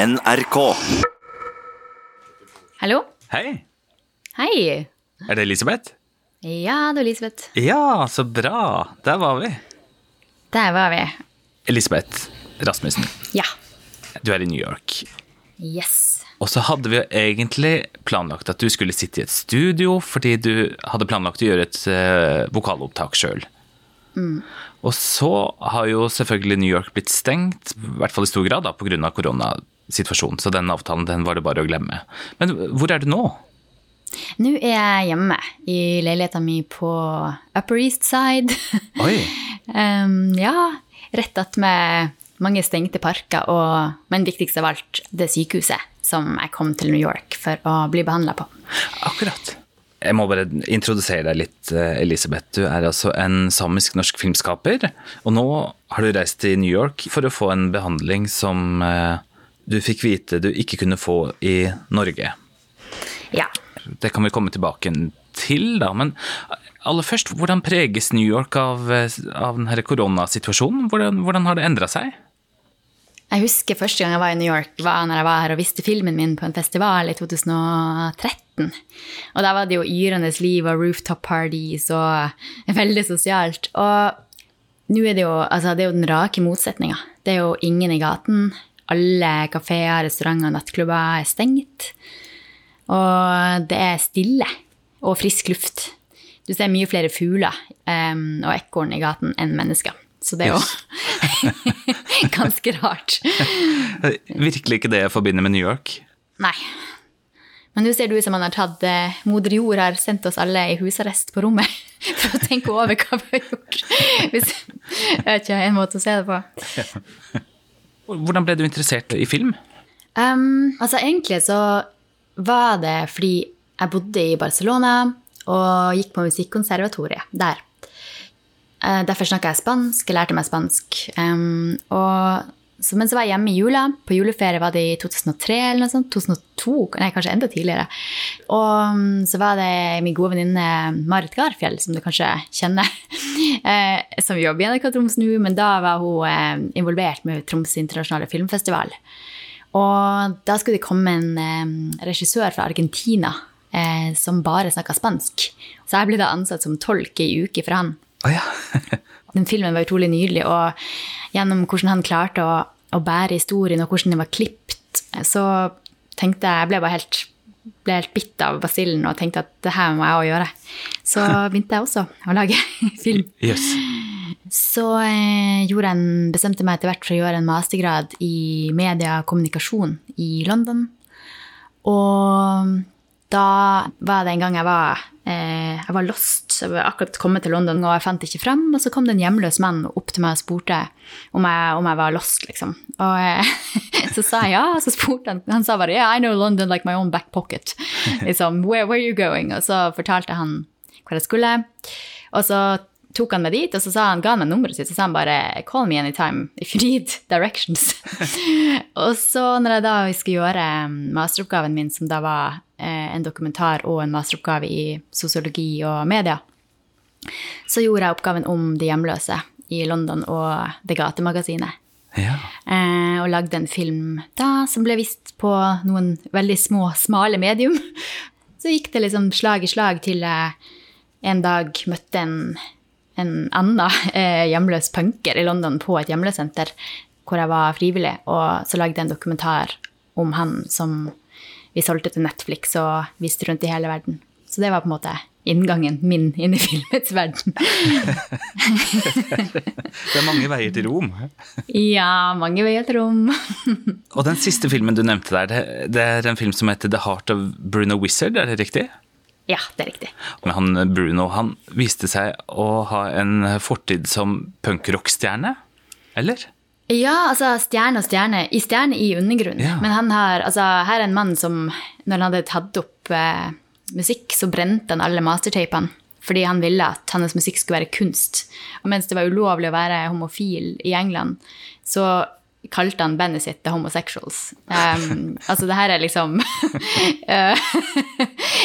NRK. Hallo? Hei, Hei. er det Elisabeth? Ja, det er Elisabeth. Ja, så bra. Der var vi. Der var vi. Elisabeth Rasmussen, Ja. du er i New York. Yes. Og så hadde vi jo egentlig planlagt at du skulle sitte i et studio, fordi du hadde planlagt å gjøre et uh, vokalopptak sjøl. Og så har jo selvfølgelig New York blitt stengt, i hvert fall i stor grad, da, pga. Koronasituasjonen. Så den avtalen den var det bare å glemme. Men hvor er du nå? Nå er jeg hjemme i leiligheten min på Upper East Side. Oi, um, ja, rett attmed mange stengte parker, og, men viktigst av alt, det sykehuset som jeg kom til New York for å bli behandla på. akkurat. Jeg må bare introdusere deg litt, eh, Elisabeth. Du er altså en samisk-norsk filmskaper, og nå har du reist til New York for å få en behandling som eh, du fikk vite du ikke kunne få i Norge. Ja. Det kan vi komme tilbake til, da. Men aller først, hvordan preges New York av, av denne koronasituasjonen? Hvordan, hvordan har det endra seg? Jeg husker første gang jeg var i New York, var når jeg var her og viste filmen min på en festival i 2013. Og da var det jo yrende liv og rooftop parties og veldig sosialt. Og nå er det jo, altså det er jo den rake motsetninga. Det er jo ingen i gaten. Alle kafeer, restauranter nattklubber er stengt. Og det er stille og frisk luft. Du ser mye flere fugler um, og ekorn i gaten enn mennesker. Så det er jo ganske rart. Virkelig ikke det jeg forbinder med New York. Nei. Men nå ser det ut som han har tatt eh, Moder Jord har sendt oss alle i husarrest på rommet for å tenke over hva vi har gjort. Hvis, jeg vet ikke, en måte å se det på. Hvordan ble du interessert i film? Um, altså egentlig så var det fordi jeg bodde i Barcelona og gikk på musikkonservatoriet der. Eh, derfor snakka jeg spansk, jeg lærte meg spansk. Um, og så, men så var jeg hjemme i jula. På juleferie var det i 2003 eller noe sånt. 2002, nei, kanskje enda tidligere. Og um, så var det min gode venninne Marit Garfjell, som du kanskje kjenner, eh, som jobber i NRK Troms nå, men da var hun eh, involvert med Troms internasjonale filmfestival. Og da skulle det komme en eh, regissør fra Argentina som bare snakka spansk. Så jeg ble da ansatt som tolk i uke for han. Oh, ja. Den filmen var utrolig nydelig, og gjennom hvordan han klarte å, å bære historien, og hvordan den var klipt, så tenkte jeg Jeg ble bare helt, ble helt bitt av basillen og tenkte at det her må jeg òg gjøre. Så begynte jeg også å lage film. Yes. Så eh, gjorde jeg en, bestemte meg etter hvert for å gjøre en mastergrad i media og kommunikasjon i London. Og da var det en gang jeg var, eh, jeg var lost. Jeg var akkurat kommet til London, og jeg fant ikke fram. Og så kom det en hjemløs mann opp til meg og spurte om jeg, om jeg var lost, liksom. Og eh, så sa jeg ja, og så spurte han Han sa bare yeah, I know London like my own back pocket. Liksom, where, where are you going? Og så fortalte han hvor jeg skulle. Og så tok han meg dit, og så sa han, ga han meg nummeret sitt, så sa han bare call me anytime if you need directions. og så når jeg da skulle gjøre masteroppgaven min, som da var eh, en dokumentar og en masteroppgave i sosiologi og media, så gjorde jeg oppgaven om de hjemløse i London og Det gatemagasinet. Ja. Eh, og lagde en film da som ble vist på noen veldig små, smale medium. Så gikk det liksom slag i slag til jeg en dag møtte en, en annen eh, hjemløs punker i London på et hjemløssenter hvor jeg var frivillig, og så lagde jeg en dokumentar om han som vi solgte til Netflix og viste rundt i hele verden. Så det var på en måte inngangen min inn i filmets verden. Det er mange veier til Rom. ja, mange veier til rom. Og den siste filmen du nevnte der, det, er en film som heter The Heart of Bruno Wizard, er det riktig? ja, det er riktig. Men han Bruno han viste seg å ha en fortid som punkrockstjerne, eller? Ja, altså stjerne og stjerne. I stjerne i undergrunn. Ja. Men han har, altså, her er en mann som, når han hadde tatt opp eh, musikk, så brente han alle mastertapene. Fordi han ville at hans musikk skulle være kunst. Og mens det var ulovlig å være homofil i England, så kalte han bandet sitt The Homosexuals. Um, altså det her er liksom eh,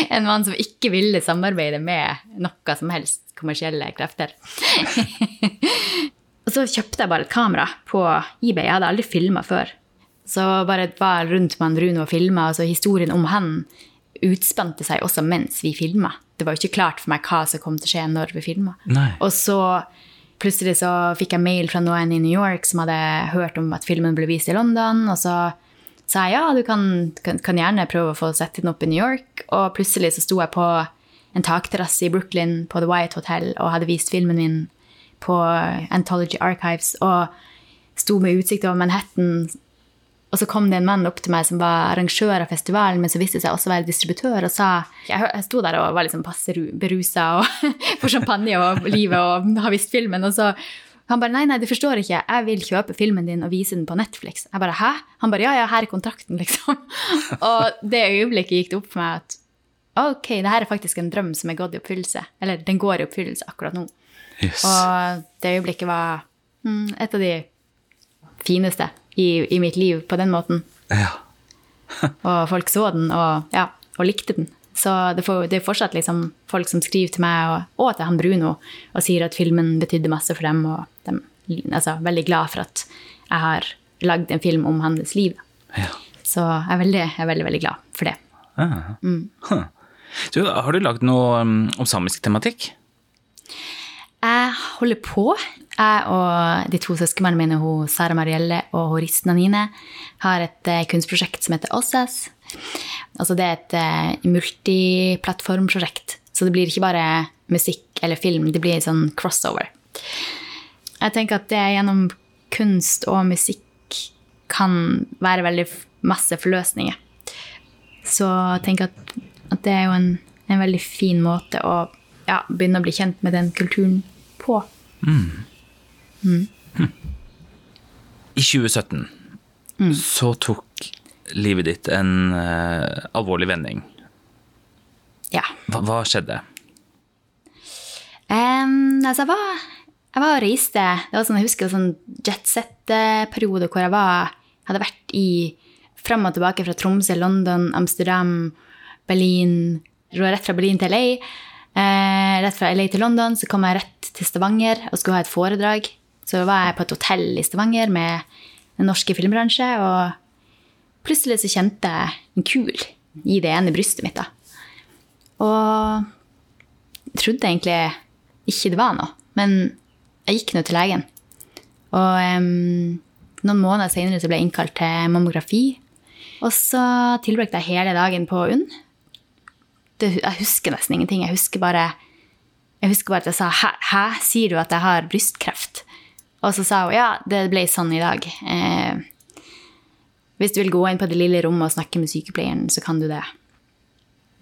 en mann som ikke ville samarbeide med noe som helst kommersielle krefter. Og så kjøpte jeg bare et kamera på eBay. Jeg hadde aldri filma før. Så bare var rundt med Rune og filma. Altså historien om han utspante seg også mens vi filma. Det var jo ikke klart for meg hva som kom til å skje når vi filma. Og så plutselig så fikk jeg mail fra noen i New York som hadde hørt om at filmen ble vist i London. Og så sa jeg ja, du kan, kan, kan gjerne prøve å få sette den opp i New York. Og plutselig så sto jeg på en takterrasse i Brooklyn på The White Hotel og hadde vist filmen min på Anthology Archives og sto med utsikt over Manhattan. Og så kom det en mann opp til meg som var arrangør av festivalen, men så viste seg også å være distributør, og sa Jeg, sto der og var liksom passe ru- berusa for champagne og livet og har visst filmen, og så han bare nei, nei, du forstår ikke, jeg vil kjøpe filmen din og vise den på Netflix. Jeg bare hæ? Han bare ja, ja, her er kontrakten, liksom. Og det øyeblikket gikk det opp for meg at ok, det her er faktisk en drøm som er gått i oppfyllelse. Eller den går i oppfyllelse akkurat nå. Yes. Og det øyeblikket var mm, et av de fineste i, i mitt liv på den måten. Ja. Og folk så den og, ja, og likte den. Så det, får, det er fortsatt liksom folk som skriver til meg og, og til han Bruno og sier at filmen betydde masse for dem, og de er altså, veldig glad for at jeg har lagd en film om hans liv. ja. Så jeg er veldig, jeg er veldig, veldig glad for det. Ah. Mm. Huh. Du, har du lagd noe um, om samisk tematikk? Jeg holder på. Jeg og de to søsknene mine, hun Sara Marielle og hun Risten Anine, har et eh, kunstprosjekt som heter OSSAS. Altså det er et eh, multiplattformprosjekt. Så det blir ikke bare musikk eller film, det blir en sånn crossover. Jeg tenker at det gjennom kunst og musikk kan være veldig masse forløsninger. Så jeg tenker at, at det er jo en, en veldig fin måte å ja, begynne å bli kjent med den kulturen på. I 2017 så tok livet ditt en uh, alvorlig vending. Ja. Hva, hva skjedde? Um, altså, jeg var, jeg var og reiste. Det var sånn, jeg husker sånn jetset-periode hvor jeg var, hadde vært i fram og tilbake fra Tromsø, London, Amsterdam, Berlin. Rett fra Berlin til LA. Uh, rett fra LA til London så kom jeg rett til Stavanger og skulle ha et foredrag. Så var jeg på et hotell i Stavanger med den norske filmbransje, og plutselig så kjente jeg en kul i det ene brystet mitt. da. Og trodde egentlig ikke det var noe, men jeg gikk nå til legen. Og um, noen måneder senere så ble jeg innkalt til mammografi. Og så tilbrakte jeg hele dagen på UNN. Jeg husker nesten ingenting. Jeg husker bare, jeg husker bare at jeg sa hæ, hæ, sier du at jeg har brystkreft? Og så sa hun ja, det ble sånn i dag. Eh, hvis du vil gå inn på det lille rommet og snakke med sykepleieren, så kan du det.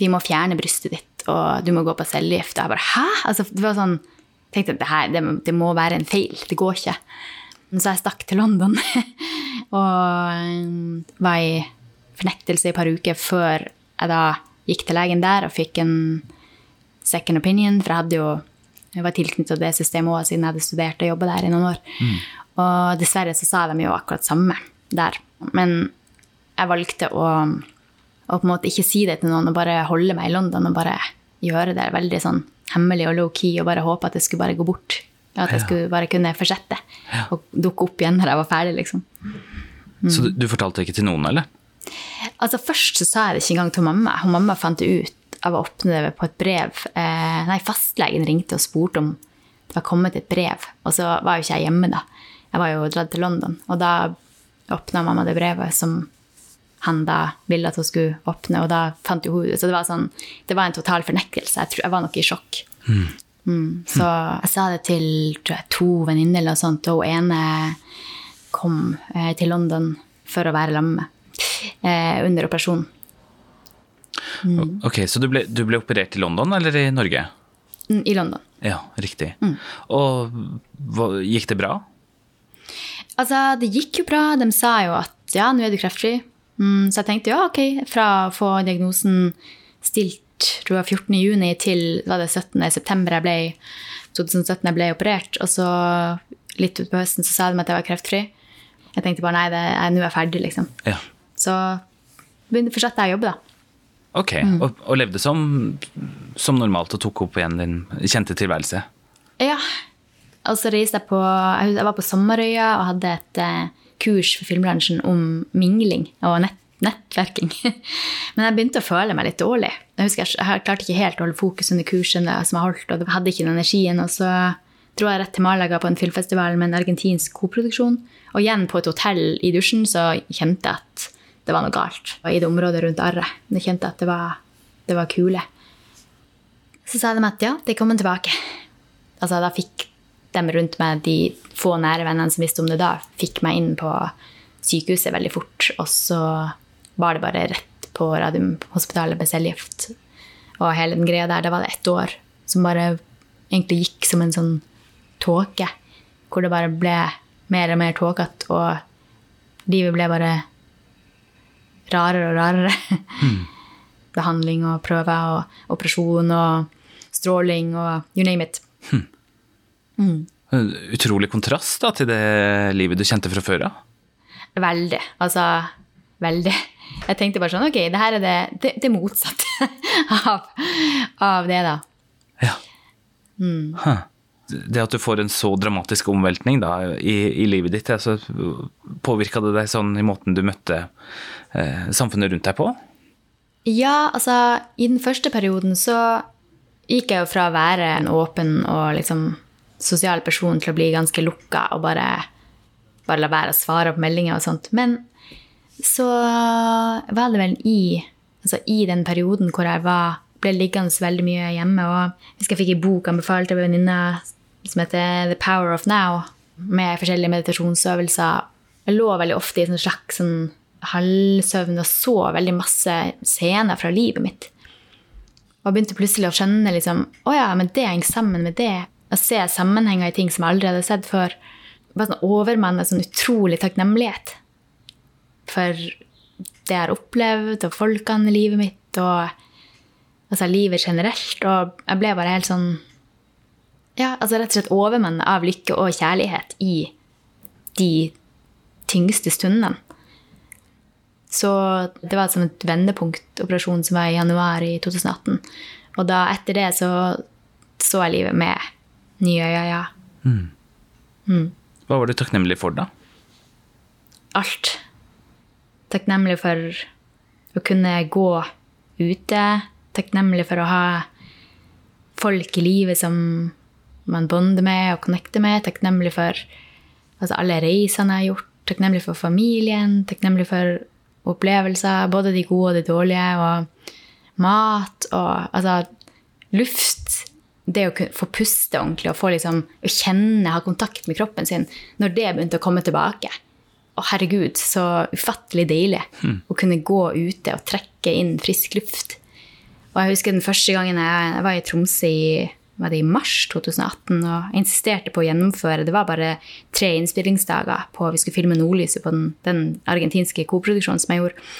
Vi må fjerne brystet ditt, og du må gå på cellegift. Og jeg bare hæ? Altså, det var sånn, tenkte at det, det, må være en feil. Det går ikke. Så jeg stakk til London og um, var i fornektelse i et par uker før jeg da gikk til legen der og fikk en second opinion. For jeg hadde jo jeg var tilknyttet det systemet også, siden jeg hadde studert og jobbet der i noen år. Og dessverre så sa de jo akkurat samme der. Men jeg valgte å, å på en måte ikke si det til noen og bare holde meg i London og bare gjøre det veldig sånn hemmelig og low-key og bare håpe at det skulle bare gå bort. At jeg Ja. skulle bare kunne fortsette og dukke opp igjen når jeg var ferdig, liksom. Så du, du fortalte ikke til noen, eller? Altså Først så sa jeg det ikke engang til mamma. Hun mamma fant det ut av å åpne det på et brev. Eh, nei, fastlegen ringte og spurte om det var kommet et brev. Og så var jo ikke jeg hjemme da. Jeg var jo dratt til London. Og da åpna mamma det brevet som han da ville at hun skulle åpne, og da fant jo hun Så det var sånn, det var en total fornektelse. Jeg, tror, jeg var nok i sjokk. Mm, så jeg sa det til tror jeg, to venninner eller noe sånt, og hun ene kom eh, til London for å være lamme eh, under operasjonen. Ok, Så du ble, du ble operert i London eller i Norge? Mm, I London. Ja, riktig. Og hva, gikk det bra? Altså, det gikk jo bra. De sa jo at ja, nå er du kreftfri. Mm, så jeg tenkte ja, ok, fra å få diagnosen stilt tror jeg 14. juni til var det 17. september jeg ble, 2017 jeg ble operert. Og så litt utpå høsten så sa de at jeg var kreftfri. Jeg tenkte bare nei, nå er jeg ferdig, liksom. Ja. Så fortsatte jeg å jobbe, da. Ok, og, og levde som, som normalt og tok opp igjen din kjente tilværelse? Ja. Og så reiste jeg på Jeg var på Sommerøya og hadde et uh, kurs for filmbransjen om mingling og nett, nettverking. Men jeg begynte å føle meg litt dårlig. Jeg husker jeg, jeg klarte ikke helt å holde fokus under kursene som jeg holdt, og hadde ikke den energien. Og så dro jeg rett til Malaga på en filmfestival med en argentinsk koproduksjon. Og igjen på et hotell i dusjen så kjente jeg at det var noe galt. I det området rundt arret. Jeg kjente at det var, det var kule. Så sa de at ja, de kommer tilbake. Altså, da fikk de rundt meg, de få nære vennene som visste om det da, fikk meg inn på sykehuset veldig fort. Og så var det bare rett på Radiumhospitalet med cellegift. Og hele den greia der, det var det ett år som bare egentlig gikk som en sånn tåke. Hvor det bare ble mer og mer tåkete, og livet ble bare rarere og rarere. Mm. Behandling og prøver og operasjon og stråling og you name it. Hmm. Mm. Utrolig kontrast da, til det livet du kjente fra før av? Veldig. Altså, veldig. Jeg tenkte bare sånn Ok, det her er det, det, det motsatte av, av, det, da. Ja. Mm. Huh. Det at du får en så dramatisk omveltning da, i, i livet ditt, altså, påvirka det deg sånn i måten du møtte eh, samfunnet rundt deg på? Ja, altså i den første perioden så gikk jeg jo fra å være en åpen og liksom sosial person til å bli ganske lukka og bare, bare la være å svare på meldinger og sånt. Men så var det vel i, altså i den perioden hvor jeg var, ble liggende veldig mye hjemme, og jeg jeg fikk en bok anbefalt av en venninne som heter The Power of Now, med forskjellige meditasjonsøvelser. Jeg lå veldig ofte i en slags sånn halvsøvn og så veldig masse scener fra livet mitt. Og begynte plutselig å skjønne liksom, å ja, men det henger sammen med det. Å se sammenhenger i ting som jeg aldri hadde sett før. Bare sånn overmannet sånn utrolig takknemlighet for det jeg har opplevd, og folkene i livet mitt, og altså livet generelt. Og jeg ble bare helt sånn Ja, altså rett og slett overmenn av lykke og kjærlighet i de tyngste stundene. Så det var som et vendepunktoperasjon som var i januar i 2018. Og da etter det så så jeg livet med nye øyne, ja. Mm. Mm. Hva var du takknemlig for, da? Alt. Takknemlig for å kunne gå ute. Takknemlig for å ha folk i livet som man bonder med og connecter med. Takknemlig for altså, alle reisene jeg har gjort. Takknemlig for familien. Takknemlig for opplevelser, både de gode og de dårlige, og mat og altså luft. Det å få puste ordentlig og få liksom, å kjenne, ha kontakt med kroppen sin når det begynte å komme tilbake. Å, herregud, så ufattelig deilig mm. å kunne gå ute og trekke inn frisk luft. Og jeg husker den første gangen jeg, jeg var i Tromsø i var det i mars 2018 og jeg insisterte på å gjennomføre. Det var bare tre innspillingsdager på vi skulle filme Nordlyset på den, den argentinske koproduksjonen som jeg gjorde.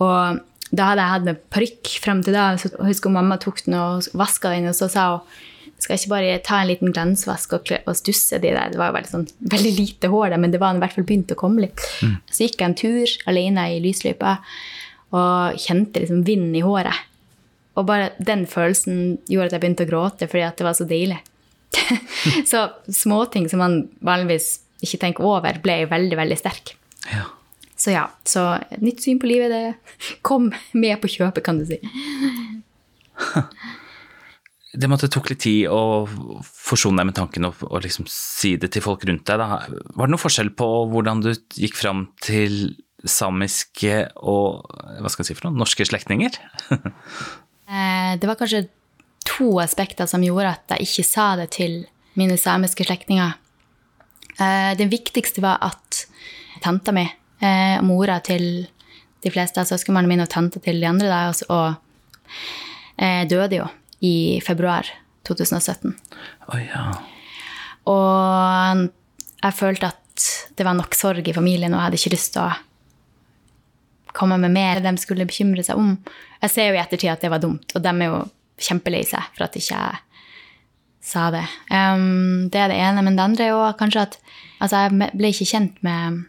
Og da hadde jeg hatt med parykk frem til da. Så jeg husker mamma tok den og vaska den, og så sa hun skal jeg ikke bare ta en liten glansvask og, og stusse de der. Det var jo veldig, sånn, veldig lite hår der, men det var i hvert fall begynt å komme litt. Mm. Så gikk jeg en tur alene i lysløypa og kjente liksom vind i håret. Og bare den følelsen gjorde at jeg begynte å gråte fordi at det var så deilig. så småting som man vanligvis ikke tenker over, ble veldig, veldig sterk. Ja. Så ja, så et nytt syn på livet, det kom med på kjøpet, kan du si. det måtte tok litt tid å forsone deg med tanken og, og liksom si det til folk rundt deg. Da. Var det noen forskjell på hvordan du gikk fram til samiske og hva skal jeg si for noe, norske slektninger? Eh, det var kanskje to aspekter som gjorde at jeg ikke sa det til mine samiske slektninger. Den det viktigste var at tanta mi, eh, mora til de fleste av søskenbarna mine og tante til de andre, da, og, døde jo i februar 2017. Oh, ja. Og jeg følte at det var nok sorg i familien, og jeg hadde ikke lyst til å komme med mer de skulle bekymre seg om. Jeg ser jo i ettertid at det var dumt, og de er jo kjempelei seg for at jeg ikke sa det. Um, det er det ene. Men det andre er jo kanskje at altså, jeg ble ikke kjent med,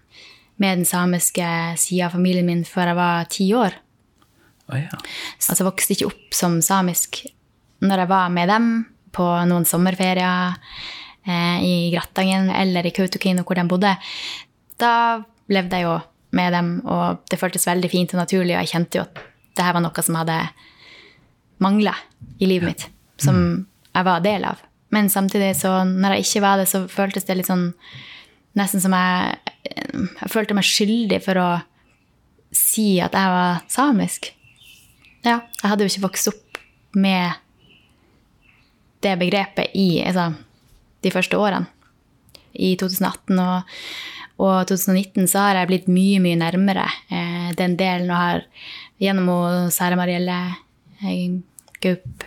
med den samiske sida av familien min før jeg var ti år. Oh, ja. Altså jeg vokste ikke opp som samisk. Når jeg var med dem på noen sommerferier eh, i Grattangen eller i Kautokeino, hvor de bodde, da levde jeg jo med dem, og det føltes veldig fint og naturlig, og jeg kjente jo at det her var noe som hadde mangla i livet mitt, som jeg var del av. Men samtidig, så når jeg ikke var det, så føltes det litt sånn Nesten som jeg Jeg følte meg skyldig for å si at jeg var samisk. Ja, jeg hadde jo ikke vokst opp med det begrepet i altså, de første årene. I 2018 og, og 2019 så har jeg blitt mye, mye nærmere eh, den delen og har gjennom hun Sara Marielle eh, Gaup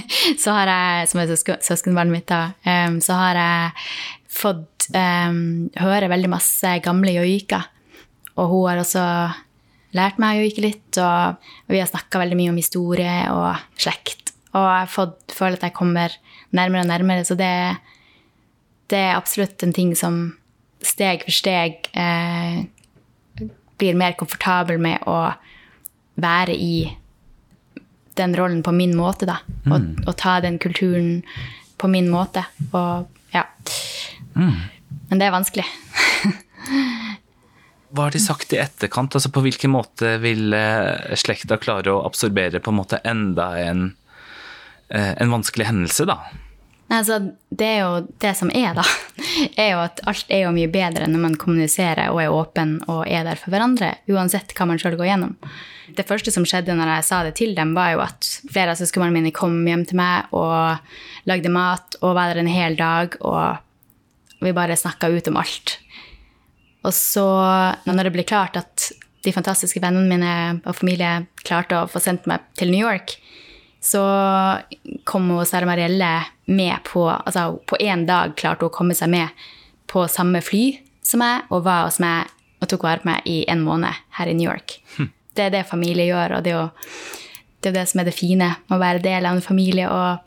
så har jeg, som er søskenbarnet mitt, da, så har jeg fått um, høre veldig masse gamle joiker. Og hun har også lært meg å joike litt, og, og vi har snakka veldig mye om historie og slekt. Og jeg har fått føle at jeg kommer nærmere og nærmere, så det, det er absolutt en ting som steg for steg eh, blir mer komfortabel med å være i den rollen på min måte, da. Og, og ta den kulturen på min måte. Og ja. Men det er vanskelig. Hva har de sagt i etterkant? Altså På hvilken måte vil eh, slekta klare å absorbere på en måte enda en, eh, en vanskelig hendelse, da? Nei, altså, det er jo det som er, da. Er jo at alt er jo mye bedre når man kommuniserer og er åpen og er der for hverandre, uansett hva man sjøl går gjennom. Det første som skjedde når jeg sa det til dem, var jo at flere av søskenbarna mine kom hjem til meg og lagde mat og var der en hel dag, og vi bare snakka ut om alt. Og så, når det ble klart at de fantastiske vennene mine og familie klarte å få sendt meg til New York, så kom hun Sara Marielle med på Altså på én dag klarte hun å komme seg med på samme fly som meg, og var hos meg og tok vare på meg i en måned her i New York. Det er det familie gjør, og det er jo det, er det som er det fine å være del av en familie og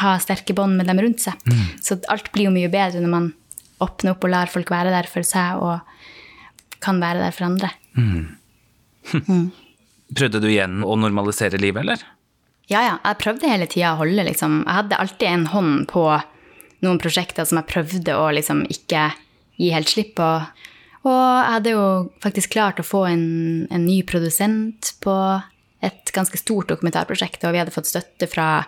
ha sterke bånd med dem rundt seg. Så alt blir jo mye bedre når man åpner opp og lar folk være der for seg og kan være der for andre. Prøvde du igjen å normalisere livet, eller? Ja, ja. Jeg prøvde hele tida å holde liksom Jeg hadde alltid en hånd på noen prosjekter som jeg prøvde å liksom ikke gi helt slipp på. Og jeg hadde jo faktisk klart å få en, en ny produsent på et ganske stort dokumentarprosjekt, og vi hadde fått støtte fra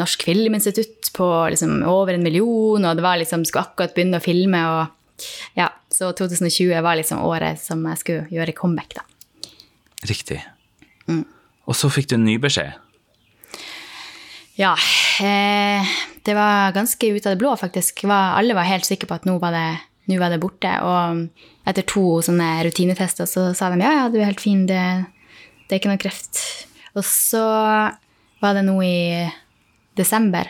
Norsk Filminstitutt på liksom over en million, og det var liksom, skulle akkurat begynne å filme. og ja, Så 2020 var liksom året som jeg skulle gjøre comeback, da. Riktig. Og så fikk du en ny beskjed. Ja, eh, det var ganske ut av det blå, faktisk. Var, alle var helt sikre på at nå var, det, nå var det borte. Og etter to sånne rutinetester så sa de ja, ja, du er helt fin, det, det er ikke noe kreft. Og så var det nå i desember,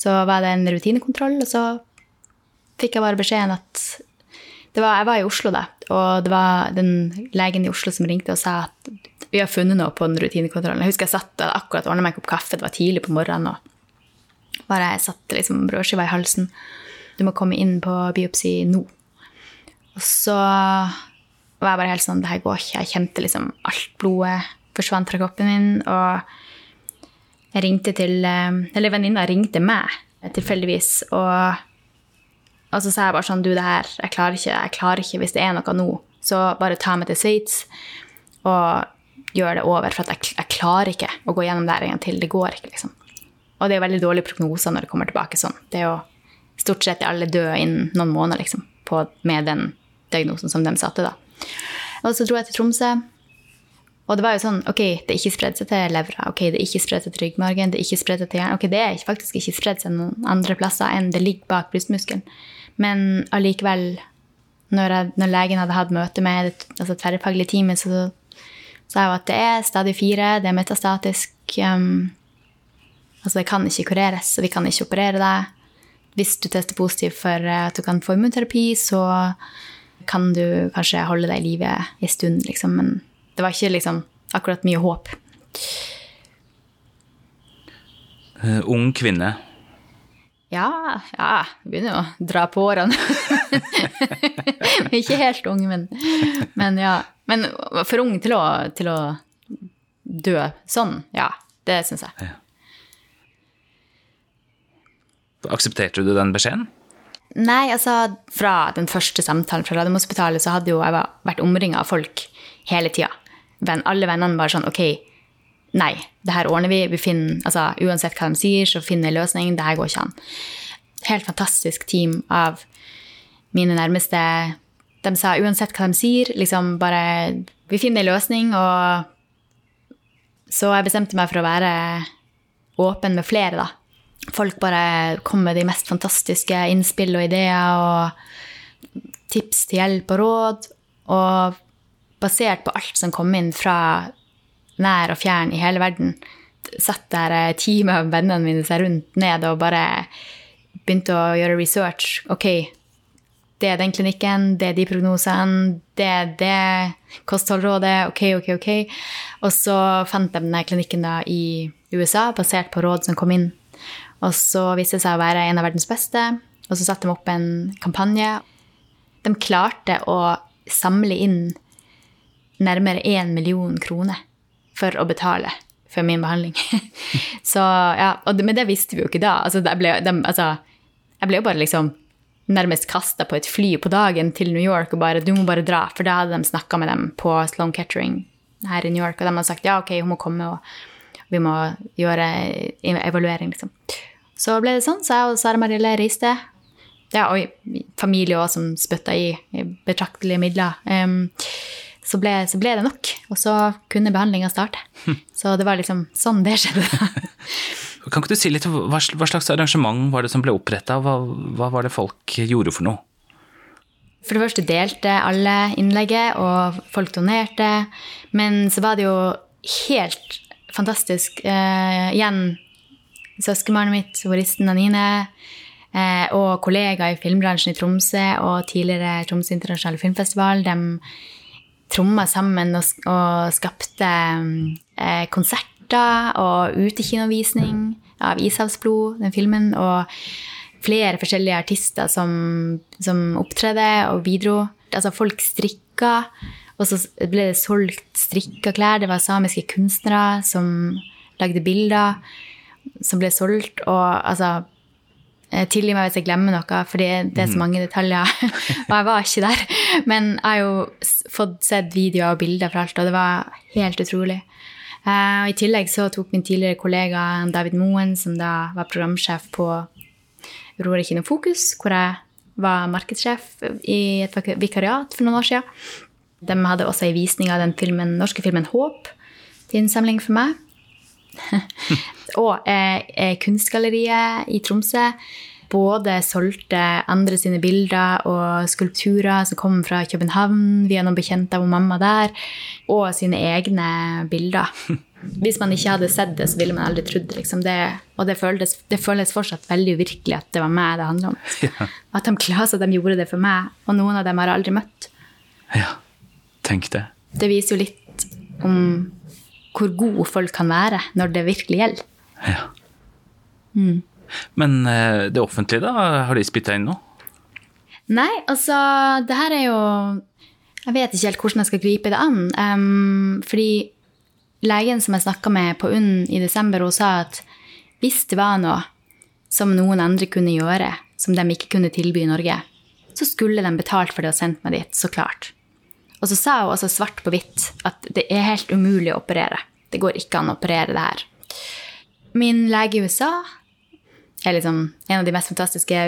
så var det en rutinekontroll, og så fikk jeg bare beskjeden at var, Jeg var i Oslo da, og det var den legen i Oslo som ringte og sa at vi har funnet noe på den rutinekontrollen. Jeg husker jeg satt og akkurat ordna meg en kopp kaffe, det var tidlig på morgenen, og bare jeg satte liksom brødskiva i halsen. Du må komme inn på biopsi nå. Og så var jeg bare helt sånn Det her går ikke. Jeg kjente liksom alt blodet forsvant fra kroppen min, og jeg ringte til Eller venninna ringte meg tilfeldigvis, og og så sa jeg bare sånn, du, det her, jeg klarer ikke, jeg klarer ikke hvis det er noe nå. Så bare ta meg til Sveits og gjør det over, for jeg, jeg klarer ikke å gå gjennom det en gang til. Det går ikke, liksom. Og det er veldig dårlige prognoser når det kommer tilbake sånn. Det er jo stort sett alle døde innen noen måneder, liksom, på, med den diagnosen som de satte, da. Og så dro jeg til Tromsø. Og det var jo sånn, ok, det ikke spredd seg til levra, ok, det ikke spredd seg til ryggmargen, det ikke spredd seg til hjernen. Ok, det er faktisk ikke spredd seg noen andre plasser enn det ligger bak brystmuskelen. Men allikevel, når, jeg, når legen hadde hatt møte med det altså tverrfaglig teamet, så sa jo at det er stadig fire, det er metastatisk. Um, altså det kan ikke kureres, og vi kan ikke operere deg. Hvis du tester positivt for at du kan få immunterapi, så kan du kanskje holde deg i live en stund, liksom. Men det var ikke liksom akkurat mye håp. Uh, ung kvinne. Ja, ja. Begynner å dra på årene. ikke helt ung, men, men ja. Men for ung til å, til å dø sånn, ja. Det syns jeg. Aksepterte du den beskjeden? Nei, altså fra den første samtalen fra Radiumhospitalet så hadde jo jeg vært omringa av folk hele tida. Alle vennene bare sånn OK, nei, det her ordner vi. vi finner, altså Uansett hva de sier, så finner vi løsning. Det her går ikke an. Helt fantastisk team av mine nærmeste. De sa uansett hva de sier, liksom bare Vi finner en løsning, og så jeg bestemte meg for å være åpen med flere, da. Folk bare kom med de mest fantastiske innspill og ideer og tips til hjelp og råd. Og basert på alt som kom inn fra nær og fjern i hele verden, satt der teamet av vennene mine seg rundt ned og bare begynte å gjøre research. Ok, det er den klinikken, det er de prognosene, det er det kostholdrådet, ok, ok, ok. Og så fant de denne klinikken da i USA, basert på råd som kom inn. Og så viste det seg å være en av verdens beste, og så satte de opp en kampanje. De klarte å samle inn nærmere én million kroner for å betale for min behandling. så ja, det, Men det visste vi jo ikke da. Altså, ble, de, altså, jeg ble jo bare liksom nærmest kasta på et fly på dagen til New York og bare 'du må bare dra', for da hadde de snakka med dem på Sloan Kettering her i New York, og de hadde sagt ja, ok, hun må komme, og vi må gjøre evaluering, liksom. Så ble det sånn, så jeg og Sara Marielle reiste. Ja, og familie òg, som spytta i betraktelige midler. Um, så, ble, så ble, det nok, og så kunne behandlinga starte. Så det var liksom sånn det skjedde. Kan ikke du si litt hva, hva slags arrangement var det som ble oppretta? Hva, hva var det folk gjorde for noe? For det første delte alle innlegget, og folk donerte. Men så var det jo helt fantastisk. Eh, igjen søskenbarnet mitt, horisten Anine, eh, og kollegaer i filmbransjen i Tromsø og tidligere Tromsø internasjonale filmfestival, de tromma sammen og, og skapte eh, konserter og utekinovisning av 'Ishavsblod', den filmen, og flere forskjellige artister som, som opptredde og bidro. Altså, folk strikka, og så ble det solgt strikka klær. Det var samiske kunstnere som lagde bilder som ble solgt, og altså Tilgi meg hvis jeg glemmer noe, for det er så mhm. mange detaljer. og jeg var ikke der. Men jeg har jo fått sett videoer og bilder fra alt, og det var helt utrolig. Uh, I tillegg så tok min tidligere kollega David Moen, som da var programsjef på Aurora Kino Fokus, hvor jeg var markedssjef i et vikariat for noen år siden. De hadde også en visning av den filmen, norske filmen 'Håp' til innsamling for meg. og eh, Kunstgalleriet i Tromsø både solgte andre sine bilder og skulpturer som kom fra København via noen bekjente av mamma der, og sine egne bilder. Hvis man ikke hadde sett det, så ville man aldri trodd liksom det. Og det føles, det føles, fortsatt veldig uvirkelig at det var meg det handla om. Ja. At de at de gjorde det for meg, og noen av dem har jeg aldri møtt. Ja, tenk det. Det viser jo litt om hvor gode folk kan være når det virkelig gjelder. Ja. Mm. Men eh, det offentlige, da? Har de spytta inn noe? Nei, altså Det her er jo Jeg vet ikke helt hvordan jeg skal gripe det an. Um, fordi legen som jeg snakka med på UNN i desember, hun sa at hvis det var noe som noen andre kunne gjøre, som de ikke kunne tilby i Norge, så skulle de betalt for det og sendt meg dit, så klart. Og så sa hun også svart på hvitt at det er helt umulig å operere. Det går ikke an å operere det her. Min lege i USA er liksom en av de mest fantastiske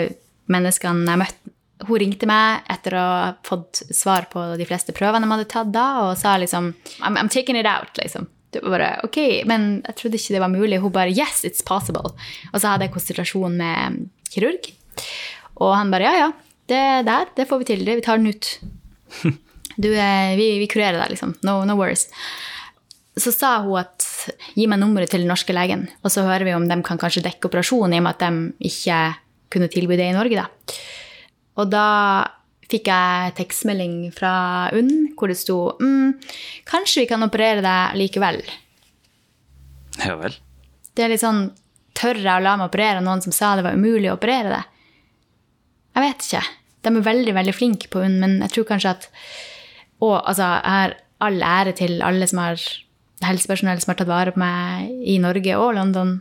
menneskene jeg har møtt. Hun ringte meg etter å ha fått svar på de fleste prøvene de hadde tatt da, og sa liksom I'm, I'm taking it out, liksom. du bare, ok, Men jeg trodde ikke det var mulig. Hun bare Yes, it's possible. Og så hadde jeg konsultasjon med kirurg. Og han bare Ja, ja, det der, det får vi til. Det, vi tar den ut. Du, eh, vi, vi kurerer deg, liksom. No, no worries. Så sa hun at gi meg nummeret til den norske legen, og så hører vi om de kan kanskje dekke operasjonen, i og med at de ikke kunne tilby det i Norge. Da. Og da fikk jeg tekstmelding fra UNN hvor det sto mm, kanskje vi kan operere deg likevel. Ja vel. Det er litt sånn Tør jeg å la meg operere noen som sa det var umulig å operere det? Jeg vet ikke. De er veldig veldig flinke på UNN, men jeg tror kanskje at Og altså, jeg har all ære til alle som har helsepersonell som har tatt vare på meg i Norge og London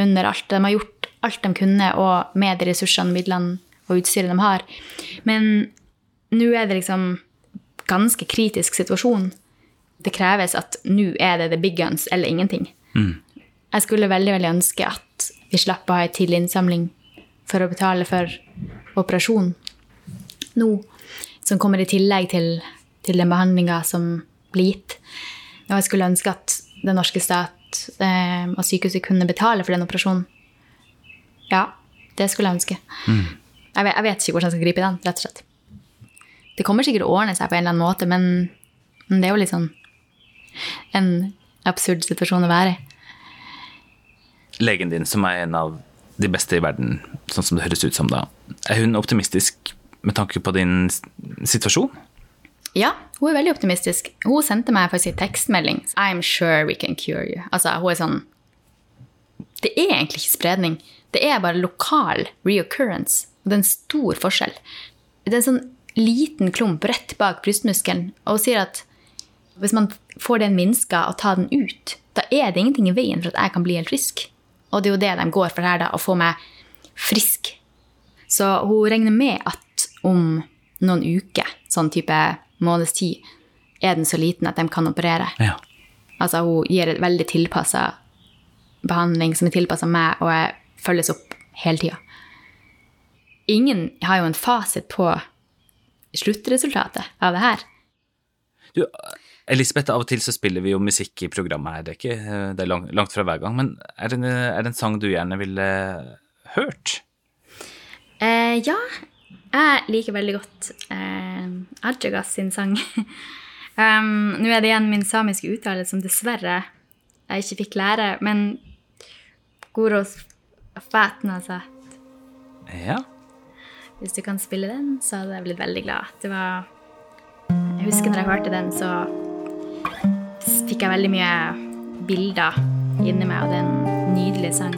under alt. De har gjort alt de kunne, og med de ressursene midlene og utstyret de har. Men nå er det liksom ganske kritisk situasjon. Det kreves at nå er det the big guns eller ingenting. Jeg skulle veldig veldig ønske at vi slapp å ha en tidlig innsamling for å betale for operasjon nå, som kommer i tillegg til, til den behandlinga som blir gitt. Og jeg skulle ønske at den norske stat eh, og sykehuset kunne betale for den operasjonen. Ja, det skulle jeg ønske. Jeg, vet, jeg vet ikke hvordan jeg skal gripe den, rett og slett. Det kommer sikkert å ordne seg på en eller annen måte, men, men det er jo litt sånn en absurd situasjon å være i. Legen din, som er en av de beste i verden, sånn som det høres ut som da, er hun optimistisk med tanke på din situasjon? Ja, hun er veldig optimistisk. Hun sendte meg faktisk en tekstmelding. I'm sure we can cure you. Altså, hun er sånn Det er egentlig ikke spredning. Det er bare lokal reoccurrence. Og det er en stor forskjell. Det er en sånn liten klump rett bak brystmuskelen, og hun sier at hvis man får den minska og tar den ut, da er det ingenting i veien for at jeg kan bli helt frisk. Og det er jo det de går for her, da, å få meg frisk. Så hun regner med at om noen uker, sånn type måneds tid, er den så liten at de kan operere. Ja. Altså hun gir et veldig tilpassa behandling som er tilpassa meg, og jeg følges opp hele tida. Ingen har jo en fasit på sluttresultatet av det her. Du, Elisabeth, av og til så spiller vi jo musikk i programmet her, det er, ikke, det er langt, langt fra hver gang, men er det, en, er det en sang du gjerne ville hørt? Eh, ja, jeg liker veldig godt eh, Ajagas sin sang. um, Nå er det igjen min samiske uttale som dessverre jeg ikke fikk lære, men Goros Fatna sa Ja. Hvis du kan spille den, så hadde jeg blitt veldig glad. Det var Jeg husker når jeg hørte den, så fikk jeg veldig mye bilder inni meg, og det er en nydelig sang.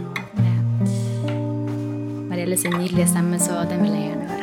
Med Marielle sin nydelige stemme, så den vil jeg gjerne høre.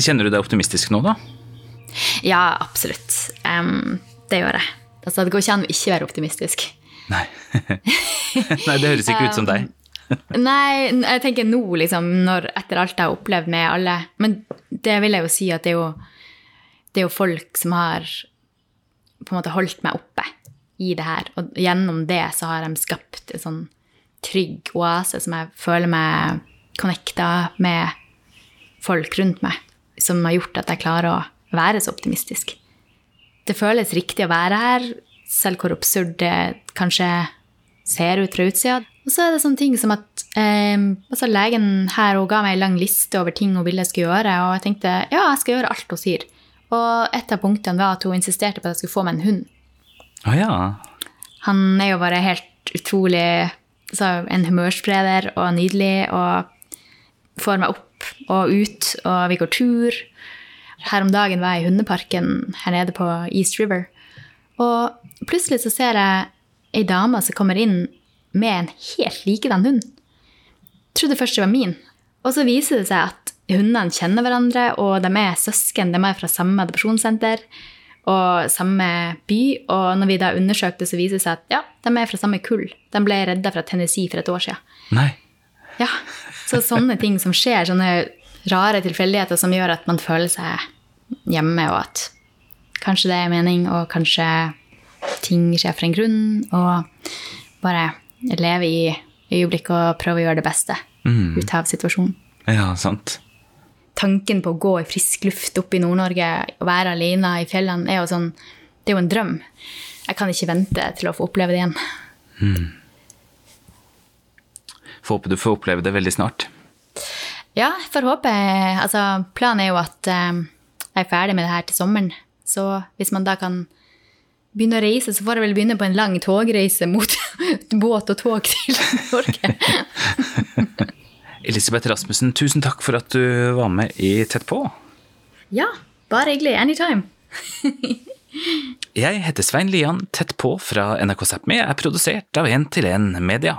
Kjenner du deg optimistisk nå, da? Ja, absolutt. Um, det gjør jeg. Altså, det går ikke an å ikke være optimistisk. Nei. Nei, det høres ikke ut som deg. Nei, jeg tenker nå, liksom, når, etter alt jeg har opplevd med alle Men det vil jeg jo si at det er jo, det er jo folk som har på en måte holdt meg oppe i det her. Og gjennom det så har de skapt en sånn trygg oase som jeg føler meg connecta med folk rundt meg som har gjort at jeg klarer å være så optimistisk. Det føles riktig å være her, selv hvor absurd det kanskje ser ut fra utsida. Og så er det sånne ting som at eh, altså legen her hun ga meg en lang liste over ting hun ville jeg skulle gjøre, og jeg tenkte ja, jeg skal gjøre alt hun sier. Og et av punktene var at hun insisterte på at jeg skulle få meg en hund. Ah, ja. Han er jo bare helt utrolig altså, En humørspreder og nydelig og får meg opp og ut, og vi går tur. Her om dagen var jeg i hundeparken her nede på East River. Og plutselig så ser jeg ei dame som kommer inn med en helt likedan hund. Trodde først det var min. Og så viser det seg at hundene kjenner hverandre, og de er søsken. De er fra samme adopsjonssenter og samme by. Og når vi da undersøkte, så viser det seg at ja, de er fra samme kull. De ble redda fra Tennessee for et år siden. Nei. Ja, så sånne ting som skjer, sånne rare tilfeldigheter som gjør at man føler seg hjemme, og at kanskje det er mening, og kanskje ting skjer for en grunn, og bare leve i øyeblikket og prøve å gjøre det beste Mm. ut av situasjonen. Ja, sant. Tanken på å gå i frisk luft oppe i Nord-Norge og være alene i fjellene er jo sånn Det er jo en drøm. Jeg kan ikke vente til å få oppleve det igjen. Får håpe du får oppleve det veldig snart. Ja, får håpe Altså, planen er jo at eh, jeg er ferdig med det her til sommeren. Så hvis man da kan begynne å reise, så får jeg vel begynne på en lang togreise mot båt og tog til Norge. Elisabeth Rasmussen, tusen takk for at du var med i Tett på. Ja, bare hyggelig. Anytime. Jeg heter Svein Lian. Tett på fra NRK Sápmi er produsert av 1 til 1 Media.